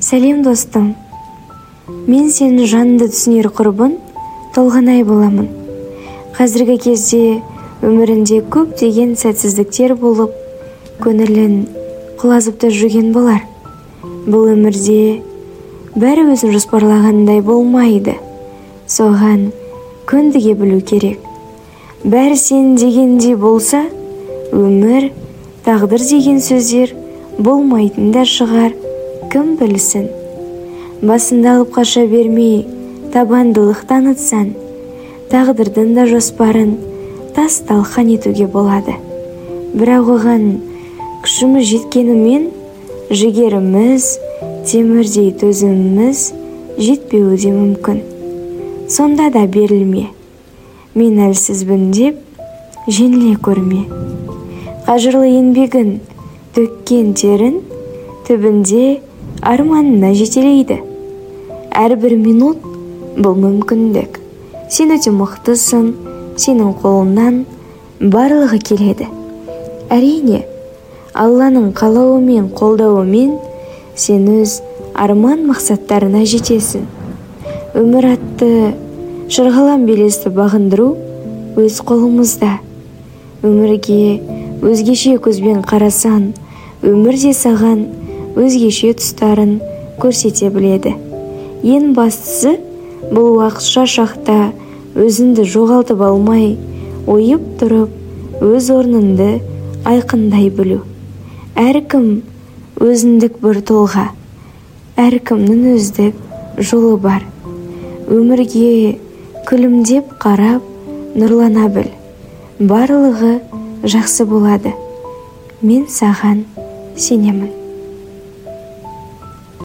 сәлем достым. Мен сенің жаныңды түсінер құрбың толғанай боламын. Қазіргі кезде өмірінде көптеген сәтсіздіктер болып көңілін құлазып та жүрген болар. Бұл өмірде бәрі өзін жоспарлағандай болмайды. Соған көндіге білу керек. Бәрі сен дегендей болса өмір тағдыр деген сөздер болмайтын да шығар. Кім білсін? Басыңды алып қаша бермей табандылық танытсаң тағдырдың да жоспарын тас талқан етуге болады. Бірақ оған күшіміз жеткенімен жігеріміз темірдей төзіміміз жетпеуі де мүмкін. Сонда да берілме. Мен әлсізбін деп жеңіле көрме. Қажырлы еңбегін төккен терін түбінде арманына жетелейді. Әрбір минут бұл мүмкіндік. Сен өте мықтысың сенің қолыңнан барлығы келеді. Әрине алланың қалауымен қолдауымен сен өз арман мақсаттарына жетесің. Өмір атты шырғалам белесті бағындыру өз қолымызда. Өмірге өзгеше көзбен қарасаң өмір де саған өзгеше тұстарын көрсете біледі. Ең бастысы бұл уақытша шақта өзіңді жоғалтып алмай ойып тұрып өз орныңды айқындай білу. Әркім өзіндік бір тұлға әркімнің өздік жолы бар. Өмірге күлімдеп қарап нұрлана біл. Барлығы жақсы болады. Мен саған сенемін.